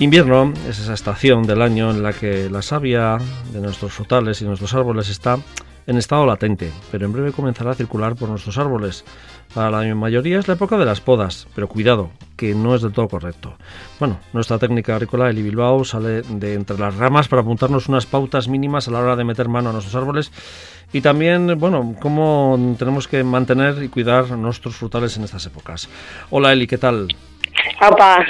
Invierno es esa estación del año en la que la savia de nuestros frutales y nuestros árboles está en estado latente, pero en breve comenzará a circular por nuestros árboles. Para la mayoría es la época de las podas, pero cuidado, que no es del todo correcto. Bueno, nuestra técnica agrícola Eli Bilbao sale de entre las ramas para apuntarnos unas pautas mínimas a la hora de meter mano a nuestros árboles y también, bueno, cómo tenemos que mantener y cuidar nuestros frutales en estas épocas. Hola Eli, ¿qué tal? Apa,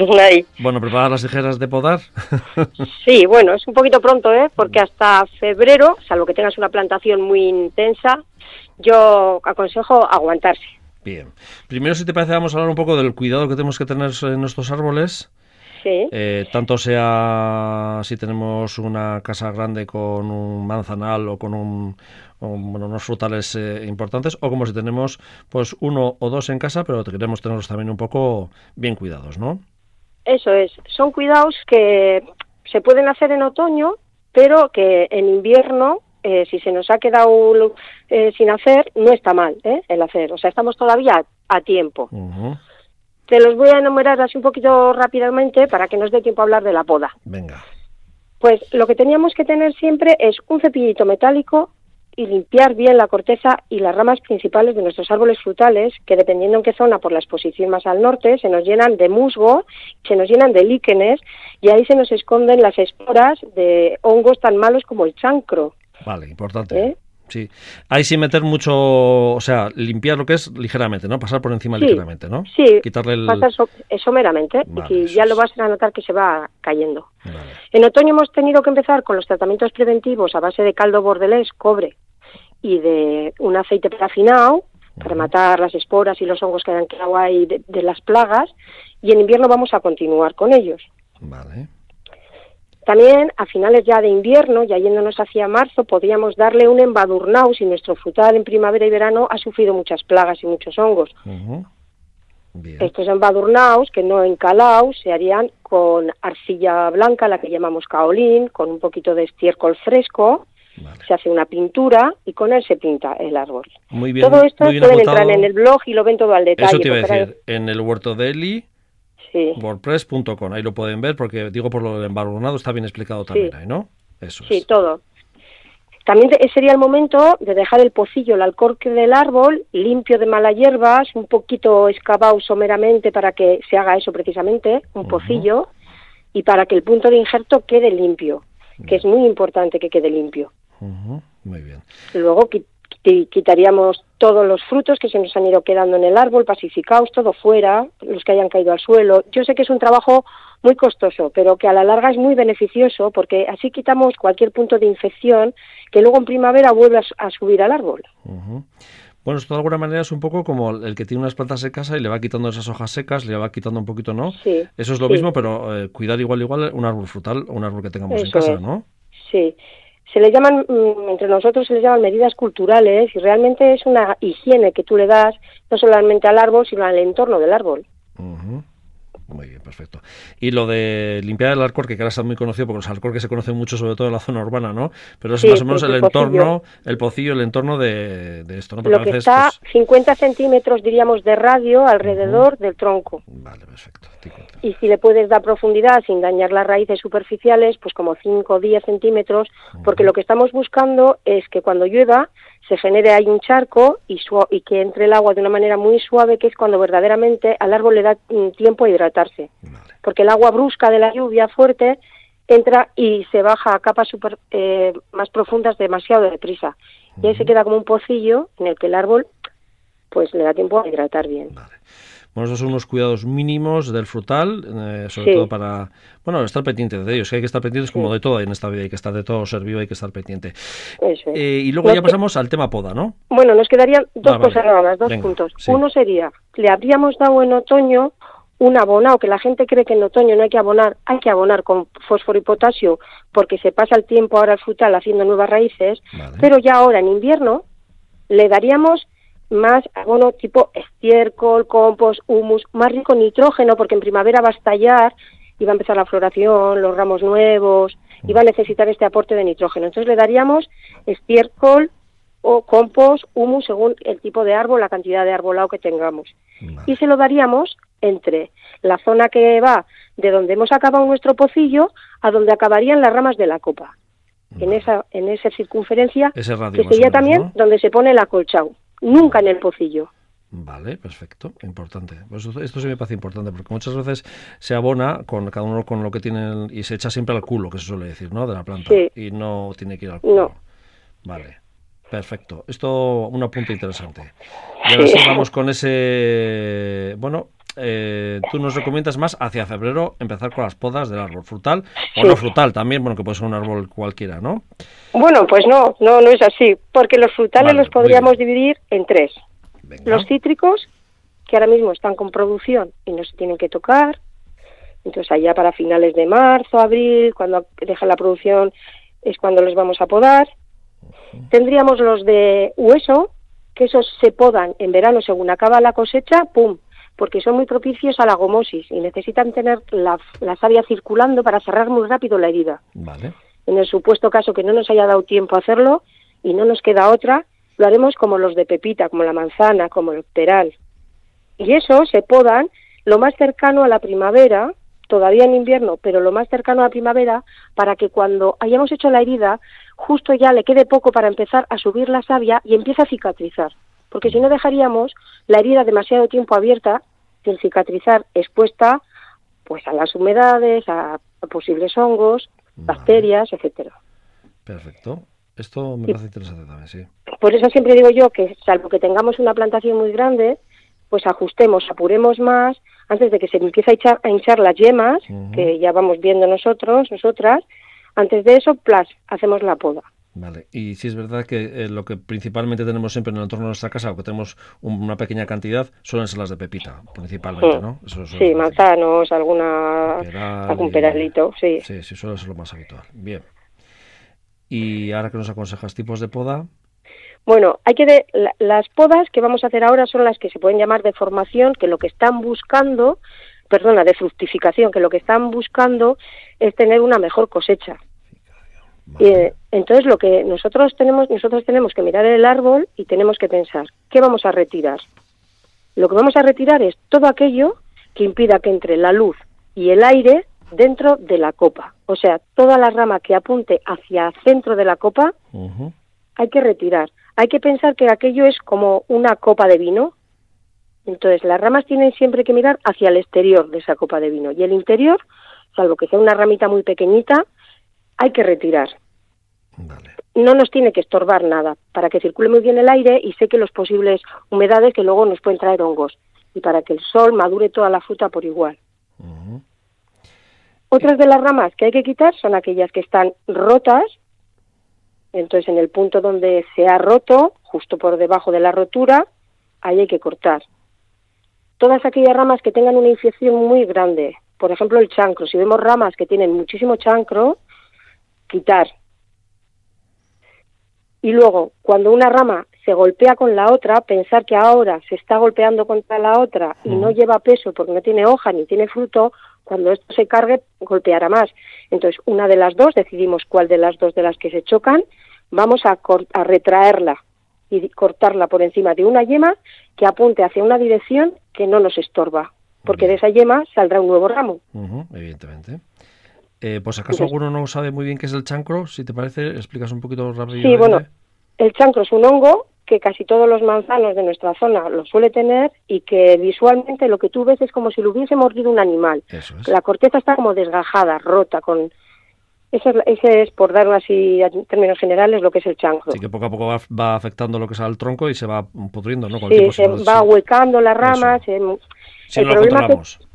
Bueno, ¿preparar las tijeras de podar? sí, bueno, es un poquito pronto, ¿eh? Porque hasta febrero, salvo que tengas una plantación muy intensa, yo aconsejo aguantarse. Bien. Primero, si te parece, vamos a hablar un poco del cuidado que tenemos que tener en nuestros árboles. Sí. Eh, tanto sea si tenemos una casa grande con un manzanal o con un, bueno, unos frutales eh, importantes, o como si tenemos pues uno o dos en casa, pero queremos tenerlos también un poco bien cuidados, ¿no? Eso es, son cuidados que se pueden hacer en otoño, pero que en invierno, eh, si se nos ha quedado eh, sin hacer, no está mal el hacer. O sea, estamos todavía a tiempo. Te los voy a enumerar así un poquito rápidamente para que nos dé tiempo a hablar de la poda. Venga. Pues lo que teníamos que tener siempre es un cepillito metálico y limpiar bien la corteza y las ramas principales de nuestros árboles frutales, que dependiendo en qué zona, por la exposición más al norte, se nos llenan de musgo, se nos llenan de líquenes y ahí se nos esconden las esporas de hongos tan malos como el chancro. Vale, importante. ¿Eh? Sí, hay sin meter mucho, o sea, limpiar lo que es ligeramente, ¿no? Pasar por encima ligeramente, ¿no? Sí, quitarle el... pasar someramente y ya lo vas a notar que se va cayendo. En otoño hemos tenido que empezar con los tratamientos preventivos a base de caldo bordelés, cobre y de un aceite parafinado para matar las esporas y los hongos que han quedado ahí de, de las plagas y en invierno vamos a continuar con ellos. Vale. También a finales ya de invierno, ya yéndonos hacia marzo, podríamos darle un embadurnado si nuestro frutal en primavera y verano ha sufrido muchas plagas y muchos hongos. Estos embadurnados, que no encalados, se harían con arcilla blanca, la que llamamos caolín, con un poquito de estiércol fresco, se hace una pintura y con él se pinta el árbol. Muy bien, todo esto pueden entrar en el blog y lo ven todo al detalle. Eso te iba a decir, en el huerto de Eli WordPress.com, ahí lo pueden ver porque digo por lo del está bien explicado también ahí, ¿no? Eso sí, todo. También sería el momento de dejar el pocillo, el alcorque del árbol limpio de malas hierbas, un poquito excavado someramente para que se haga eso precisamente, un pocillo, y para que el punto de injerto quede limpio, que es muy importante que quede limpio. Muy bien. Luego quitaríamos todos los frutos que se nos han ido quedando en el árbol, pacificados, todo fuera, los que hayan caído al suelo. Yo sé que es un trabajo muy costoso, pero que a la larga es muy beneficioso porque así quitamos cualquier punto de infección que luego en primavera vuelve a, subir al árbol. Bueno, esto de alguna manera es un poco como el que tiene unas plantas en casa y le va quitando esas hojas secas, le va quitando un poquito, ¿no? Sí. Eso es lo mismo, pero eh, cuidar igual igual un árbol frutal o un árbol que tengamos en casa, ¿no? Sí se le llaman, mm, entre nosotros se les llaman medidas culturales y realmente es una higiene que tú le das no solamente al árbol, sino al entorno del árbol. Muy bien, perfecto. Y lo de limpiar el alcorque, que ahora está muy conocido porque los alcorques se conocen mucho, sobre todo en la zona urbana, ¿no? Pero es más o menos el, entorno, el pocillo, el entorno de, esto, ¿no? lo que está 50 pues centímetros, diríamos, de radio alrededor del tronco. Vale, perfecto. Y si le puedes dar profundidad sin dañar las raíces superficiales, pues como 5 o 10 centímetros, porque lo que estamos buscando es que cuando llueva se genere ahí un charco y, y que entre el agua de una manera muy suave, que es cuando verdaderamente al árbol le da mm, tiempo a hidratarse. Porque el agua brusca de la lluvia fuerte entra y se baja a capas super, eh, más profundas demasiado deprisa. Y ahí se queda como un pocillo en el que el árbol pues le da tiempo a hidratar bien. Bueno, esos son unos cuidados mínimos del frutal, eh, sobre todo para, bueno, estar pendiente de ellos. Que hay que estar pendientes como de todo en esta vida, hay que estar de todo ser vivo, hay que estar pendiente. Eh, y luego ya pasamos al tema poda, ¿no? Bueno, nos quedarían dos ah, cosas nada más, dos puntos. Uno sería, le habríamos dado en otoño un abonado, que la gente cree que en otoño no hay que abonar, hay que abonar con fósforo y potasio porque se pasa el tiempo ahora al frutal haciendo nuevas raíces, pero ya ahora en invierno le daríamos más abono tipo estiércol, compost, humus, más rico en nitrógeno, porque en primavera va a estallar y va a empezar la floración, los ramos nuevos, y va a necesitar este aporte de nitrógeno. Entonces le daríamos estiércol o compost, humus, según el tipo de árbol, la cantidad de arbolado que tengamos. Y se lo daríamos entre la zona que va de donde hemos acabado nuestro pocillo a donde acabarían las ramas de la copa. En esa, en esa circunferencia, que sería también ¿no? donde se pone el acolchado, nunca en el pocillo. Vale, perfecto, importante. Pues esto, sí me parece importante porque muchas veces se abona con cada uno con lo que tiene y se echa siempre al culo, que se suele decir, ¿no? De la planta. Sí. Y no tiene que ir al culo. No. Vale, perfecto. Esto un apunte interesante. Y ahora sí vamos con ese. Bueno, eh, tú nos recomiendas más hacia febrero empezar con las podas del árbol frutal o no frutal también, bueno, que puede ser un árbol cualquiera, ¿no? Bueno, pues no, no, no es así, porque los frutales Vale, los podríamos dividir en tres. Venga. Los cítricos, que ahora mismo están con producción y no se tienen que tocar, entonces allá para finales de marzo, abril, cuando deja la producción es cuando los vamos a podar. Tendríamos los de hueso, que esos se podan en verano según acaba la cosecha, ¡pum! Porque son muy propicios a la gomosis y necesitan tener la, la savia circulando para cerrar muy rápido la herida. Vale. En el supuesto caso que no nos haya dado tiempo a hacerlo y no nos queda otra, lo haremos como los de pepita, como la manzana, como el peral. Y eso se podan lo más cercano a la primavera, todavía en invierno, pero lo más cercano a la primavera, para que cuando hayamos hecho la herida, justo ya le quede poco para empezar a subir la savia y empiece a cicatrizar. Porque si no dejaríamos la herida demasiado tiempo abierta, sin cicatrizar, expuesta pues a las humedades, a, posibles hongos, Vale. bacterias, etcétera. Perfecto. Esto me parece interesante también, sí. Por eso siempre digo yo que, salvo que tengamos una plantación muy grande, pues ajustemos, apuremos más antes de que se empiece a, echar- a hinchar las yemas, que ya vamos viendo nosotros, nosotras. Antes de eso, plas, hacemos la poda. Vale, y si es verdad que eh, lo que principalmente tenemos siempre en el entorno de nuestra casa, o que tenemos un- una pequeña cantidad, suelen ser las de pepita, principalmente. ¿no? Eso Sí, manzanos, alguna, Peral algún peralito, sí. Sí, sí, suele ser lo más habitual. Bien. Y ahora que nos aconsejas tipos de poda, Bueno, hay que de- la- las podas que vamos a hacer ahora son las que se pueden llamar de formación, que lo que están buscando, perdona, de fructificación, que lo que están buscando es tener una mejor cosecha. Vale, eh, entonces lo que nosotros tenemos, nosotros tenemos que mirar el árbol y tenemos que pensar, ¿qué vamos a retirar? Lo que vamos a retirar es todo aquello que impida que entre la luz y el aire dentro de la copa. O sea, toda la rama que apunte hacia el centro de la copa hay que retirar. Hay que pensar que aquello es como una copa de vino. Entonces, las ramas tienen siempre que mirar hacia el exterior de esa copa de vino. Y el interior, salvo que sea una ramita muy pequeñita, hay que retirar. Vale, No nos tiene que estorbar nada para que circule muy bien el aire y seque los posibles humedades que luego nos pueden traer hongos. Y para que el sol madure toda la fruta por igual. Otras de las ramas que hay que quitar son aquellas que están rotas. Entonces, en el punto donde se ha roto, justo por debajo de la rotura, ahí hay que cortar. Todas aquellas ramas que tengan una infección muy grande, por ejemplo el chancro, si vemos ramas que tienen muchísimo chancro, quitar. Y luego, cuando una rama se golpea con la otra, pensar que ahora se está golpeando contra la otra y no lleva peso porque no tiene hoja ni tiene fruto, cuando esto se cargue, golpeará más. Entonces, una de las dos, decidimos cuál de las dos de las que se chocan, vamos a, retraerla y cortarla por encima de una yema que apunte hacia una dirección que no nos estorba, porque de esa yema saldrá un nuevo ramo. evidentemente. Eh, pues acaso alguno no sabe muy bien qué es el chancro, si te parece, explicas un poquito rápido. Sí, bueno, el chancro es un hongo que casi todos los manzanos de nuestra zona lo suele tener y que visualmente lo que tú ves es como si lo hubiese mordido un animal. Eso es. La corteza está como desgajada, rota, con... Ese es, ese es, por dar así en términos generales, lo que es el chancro. Así que poco a poco va, va afectando lo que es al tronco y se va pudriendo, ¿no? Con Sí, se va sí. ahuecando las ramas. Si el no lo problema controlamos.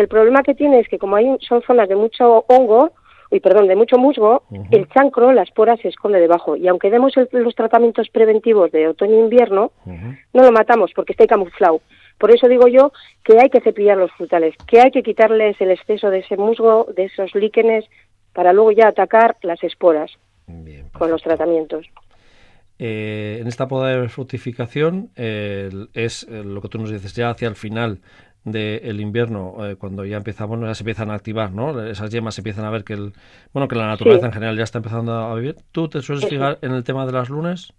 El problema que tiene es que como hay son zonas de mucho hongo, uy, perdón, de mucho musgo, el chancro, la espora se esconde debajo. Y aunque demos el- los tratamientos preventivos de otoño-invierno, Ujú. no lo matamos porque está camuflado. Por eso digo yo que hay que cepillar los frutales, que hay que quitarles el exceso de ese musgo, de esos líquenes, para luego ya atacar las esporas Bien, con los tratamientos. Eh, en esta poda de fructificación eh, es eh, lo que tú nos dices ya hacia el final del invierno, eh, cuando ya empieza, bueno, ya se empiezan a activar, ¿no? Esas yemas se empiezan a ver que el, bueno, que la naturaleza Sí. en general ya está empezando a vivir. ¿Tú te sueles fijar en el tema de las lunas?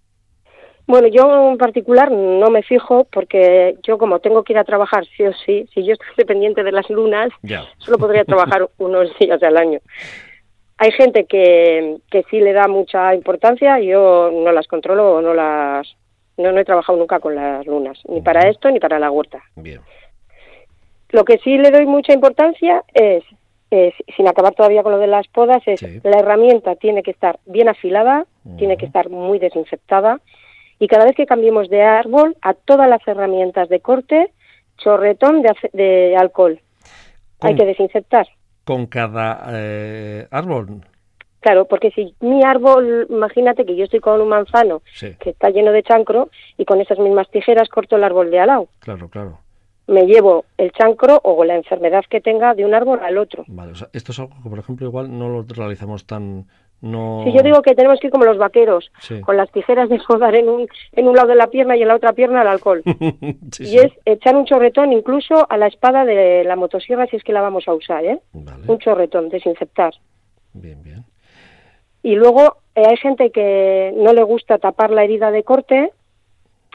Bueno, yo en particular no me fijo porque yo como tengo que ir a trabajar sí o sí, si yo estoy dependiente de las lunas, solo podría trabajar unos días al año. Hay gente que, que sí le da mucha importancia, yo no las controlo o no las... No, no he trabajado nunca con las lunas, ni para esto ni para la huerta. Bien. Lo que sí le doy mucha importancia es, sin acabar todavía con lo de las podas, es la herramienta tiene que estar bien afilada, tiene que estar muy desinfectada y cada vez que cambiemos de árbol, a todas las herramientas de corte, chorretón de, alcohol. Hay que desinfectar. ¿Con cada eh, árbol? Claro, porque si mi árbol, imagínate que yo estoy con un manzano que está lleno de chancro y con esas mismas tijeras corto el árbol de al lado. Claro, claro. Me llevo el chancro o la enfermedad que tenga de un árbol al otro. Vale, o sea, esto es algo que, por ejemplo, igual no lo realizamos tan, no... Sí, yo digo que tenemos que ir como los vaqueros, con las tijeras de podar en un, en un lado de la pierna y en la otra pierna el alcohol. y es echar un chorretón incluso a la espada de la motosierra si es que la vamos a usar, ¿eh? Un chorretón, desinfectar. Bien, bien. Y luego eh, hay gente que no le gusta tapar la herida de corte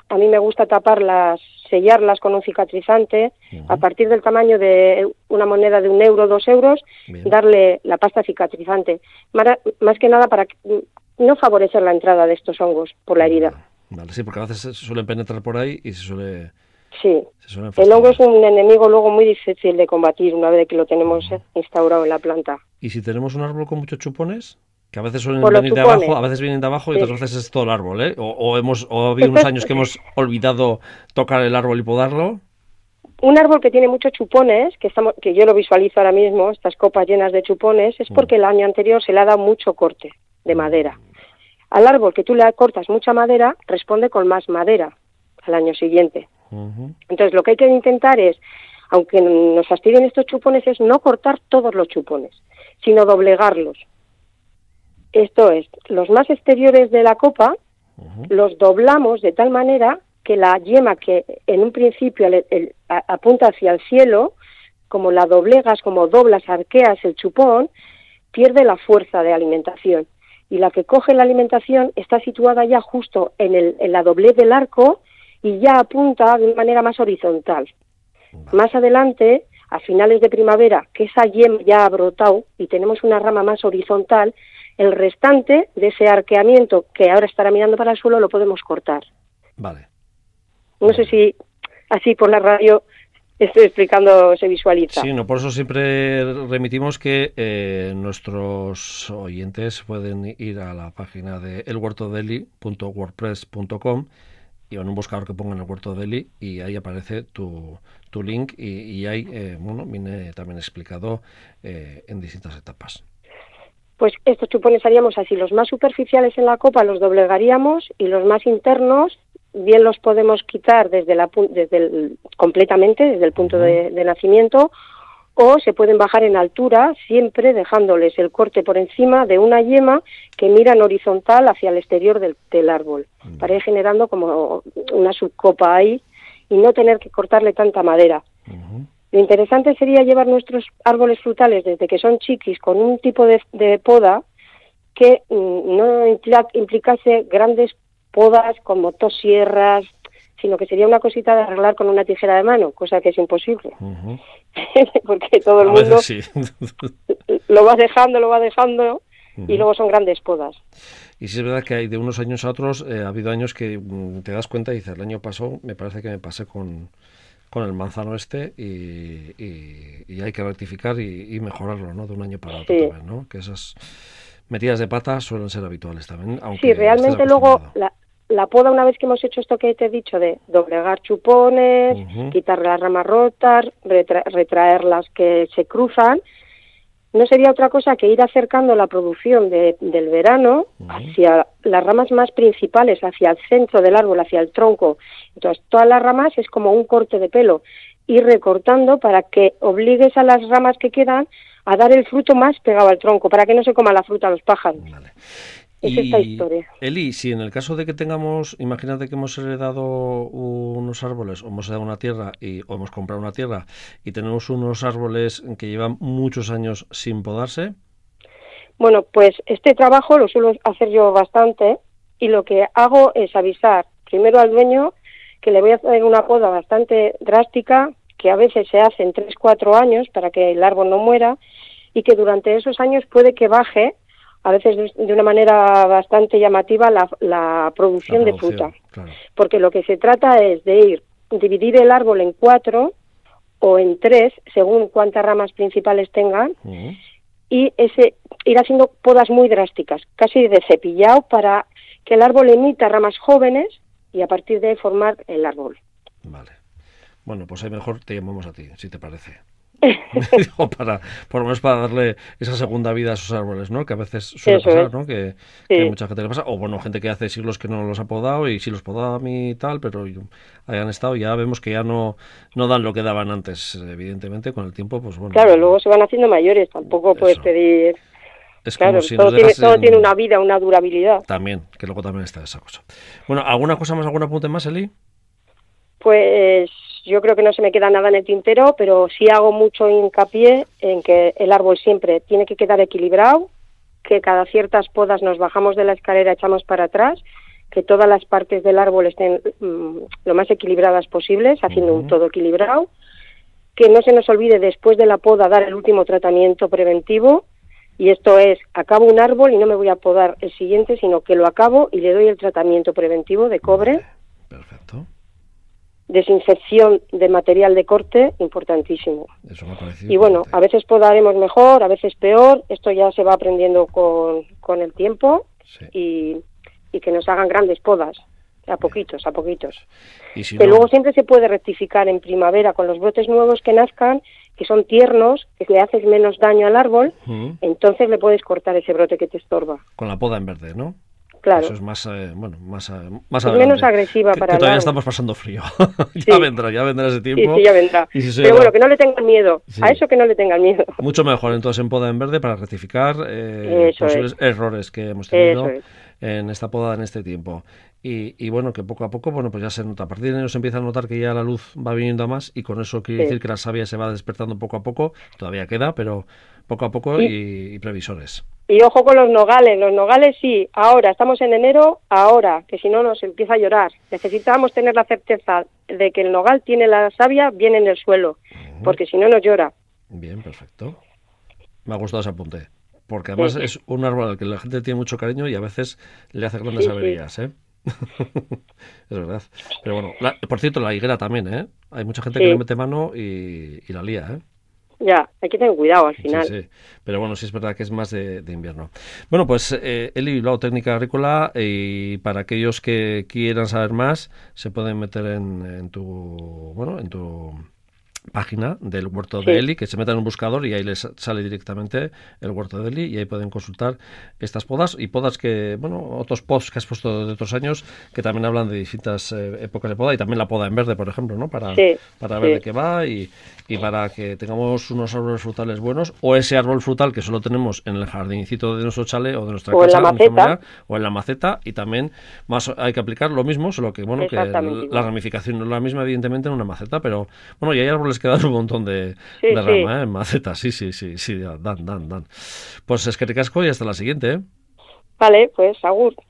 a mí me gusta taparlas, sellarlas con un cicatrizante, a partir del tamaño de una moneda de un euro, dos euros, darle la pasta cicatrizante. Más que nada para no favorecer la entrada de estos hongos por la herida. Vale, sí, porque a veces se suelen penetrar por ahí y se suele... Sí, el hongo es un enemigo luego muy difícil de combatir una vez que lo tenemos instaurado en la planta. ¿Y si tenemos un árbol con muchos chupones? Que a veces suelen venir de abajo, a veces vienen de abajo y otras veces es todo el árbol, ¿eh? O, hemos, o ha habido unos años que hemos olvidado tocar el árbol y podarlo. Un árbol que tiene muchos chupones, que, estamos, que yo lo visualizo ahora mismo, estas copas llenas de chupones, es mm. porque el año anterior se le ha dado mucho corte de madera. Al árbol que tú le cortas mucha madera, responde con más madera al año siguiente. Entonces, lo que hay que intentar es, aunque nos fastidien estos chupones, es no cortar todos los chupones, sino doblegarlos esto es, los más exteriores de la copa los doblamos de tal manera que la yema que en un principio apunta hacia el cielo, como la doblegas, como doblas, arqueas el chupón, pierde la fuerza de alimentación. Y la que coge la alimentación está situada ya justo en, el, en la doblez del arco y ya apunta de una manera más horizontal. Más adelante, a finales de primavera, que esa yema ya ha brotado y tenemos una rama más horizontal, el restante de ese arqueamiento que ahora estará mirando para el suelo lo podemos cortar. Vale. No sé si así por la radio estoy explicando, se visualiza. Sí, no, por eso siempre remitimos que eh, nuestros oyentes pueden ir a la página de elhuertodeli.wordpress.com y en un buscador que pongan el huerto Deli y ahí aparece tu, tu link y, ahí, eh, bueno, viene también explicado eh, en distintas etapas pues estos chupones haríamos así, los más superficiales en la copa los doblegaríamos y los más internos bien los podemos quitar desde la desde el, completamente desde el punto de, nacimiento o se pueden bajar en altura siempre dejándoles el corte por encima de una yema que mira en horizontal hacia el exterior del, árbol para ir generando como una subcopa ahí y no tener que cortarle tanta madera. Lo interesante sería llevar nuestros árboles frutales desde que son chiquis con un tipo de, poda que mm, no implicase grandes podas con motosierras, sino que sería una cosita de arreglar con una tijera de mano, cosa que es imposible. Porque todo el mundo lo va dejando, lo va dejando y luego son grandes podas. Y sí es verdad que hay de unos años a otros, eh, ha habido años que mm, te das cuenta y dices, el año pasado me parece que me pasé con, con el manzano este y, hay que rectificar y, mejorarlo, ¿no? De un año para otro también, ¿no? Que esas metidas de pata suelen ser habituales también. Aunque sí, realmente luego la, poda, una vez que hemos hecho esto que te he dicho de doblegar chupones, quitar las ramas rotas, retraer las que se cruzan, no sería otra cosa que ir acercando la producción del verano hacia las ramas más principales, hacia el centro del árbol, hacia el tronco. Entonces, todas las ramas es como un corte de pelo, ir recortando para que obligues a las ramas que quedan a dar el fruto más pegado al tronco, para que no se coma la fruta a los pájaros. Es esta historia. Eli, si en el caso de que tengamos, imagínate que hemos heredado unos árboles, o hemos heredado una tierra, y, o hemos comprado una tierra, y tenemos unos árboles que llevan muchos años sin podarse. Bueno, pues este trabajo lo suelo hacer yo bastante, y lo que hago es avisar primero al dueño que le voy a hacer una poda bastante drástica, que a veces se hace en 3-4 años para que el árbol no muera y que durante esos años puede que baje, a veces de una manera bastante llamativa, la, producción, de fruta. Porque lo que se trata es de ir, dividir el árbol en cuatro o en tres, según cuántas ramas principales tengan, y ese ir haciendo podas muy drásticas, casi de cepillado, para que el árbol emita ramas jóvenes y a partir de ahí formar el árbol. Vale. Bueno, pues ahí mejor te llamamos a ti, si te parece. para, por lo menos para darle esa segunda vida a esos árboles, ¿no? Que a veces suele pasar, ¿no? Que, mucha gente le pasa, o bueno, gente que hace siglos que no los ha podado y sí los podaba a mí y tal, pero hayan estado, ya vemos que ya no, no dan lo que daban antes, evidentemente, con el tiempo, pues bueno. Claro, luego se van haciendo mayores, tampoco puedes pedir... Es claro, todo, tiene, todo tiene una vida, una durabilidad. También, que luego también está esa cosa. Bueno, ¿alguna cosa más, algún apunte más, Eli? Pues yo creo que no se me queda nada en el tintero, pero sí hago mucho hincapié en que el árbol siempre tiene que quedar equilibrado, que cada ciertas podas nos bajamos de la escalera, echamos para atrás, que todas las partes del árbol estén mm, lo más equilibradas posibles, haciendo un todo equilibrado, que no se nos olvide después de la poda dar el último tratamiento preventivo, y esto es, acabo un árbol y no me voy a podar el siguiente, sino que lo acabo y le doy el tratamiento preventivo de cobre. Perfecto desinfección de material de corte importantísimo. y bueno, a veces podaremos mejor, a veces peor, esto ya se va aprendiendo con, con el tiempo y, y, que nos hagan grandes podas, a poquitos, a poquitos. que luego siempre se puede rectificar en primavera con los brotes nuevos que nazcan, que son tiernos, que le haces menos daño al árbol, entonces le puedes cortar ese brote que te estorba. Con la poda en verde, ¿no? Claro. Eso es más, eh, bueno, más, eh, más menos agresiva para que todavía estamos pasando frío. ya vendrá, ya vendrá ese tiempo. Sí, ya vendrá. Pero bueno, que no le tengan miedo. A eso que no le tengan miedo. Mucho mejor entonces en poda en verde para rectificar eh, posibles errores que hemos tenido en esta poda en este tiempo. Y, y, bueno, que poco a poco, bueno, pues ya se nota. A partir de enero se empieza a notar que ya la luz va viniendo a más y con eso quiere decir que la savia se va despertando poco a poco. Todavía queda, pero poco a poco y previsores. Y ojo con los nogales, los nogales sí, ahora, estamos en enero, ahora, que si no nos empieza a llorar. Necesitamos tener la certeza de que el nogal tiene la savia bien en el suelo, porque si no nos llora. Bien, perfecto. Me ha gustado ese apunte, porque además es un árbol al que la gente tiene mucho cariño y a veces le hace grandes averías, ¿eh? es verdad. Pero bueno, por cierto, la higuera también, ¿eh? Hay mucha gente que le mete mano y, y la lía, ¿eh? Ya, hay que tener cuidado al final. Sí, sí. Pero bueno, sí es verdad que es más de, invierno. Bueno, pues eh, Eli Bilbao, técnica agrícola, y para aquellos que quieran saber más, se pueden meter en, en tu, bueno, en tu página del huerto de Eli, que se meta en un buscador y ahí les sale directamente el huerto de Eli y ahí pueden consultar estas podas y podas que, bueno, otros pods que has puesto de otros años que también hablan de distintas eh, épocas de poda y también la poda en verde, por ejemplo, ¿no? Para, para ver de qué va y, y, para que tengamos unos árboles frutales buenos o ese árbol frutal que solo tenemos en el jardincito de nuestro chale o de nuestra casa o en la maceta y también más hay que aplicar lo mismo, solo que, bueno, que la ramificación no es la misma evidentemente en una maceta, pero bueno, y hay árboles que dan un montón de, de rama, ¿eh? En maceta, sí, sí, sí, sí, dan, dan, dan. Pues es que te casco y hasta la siguiente, ¿eh? Vale, pues agur.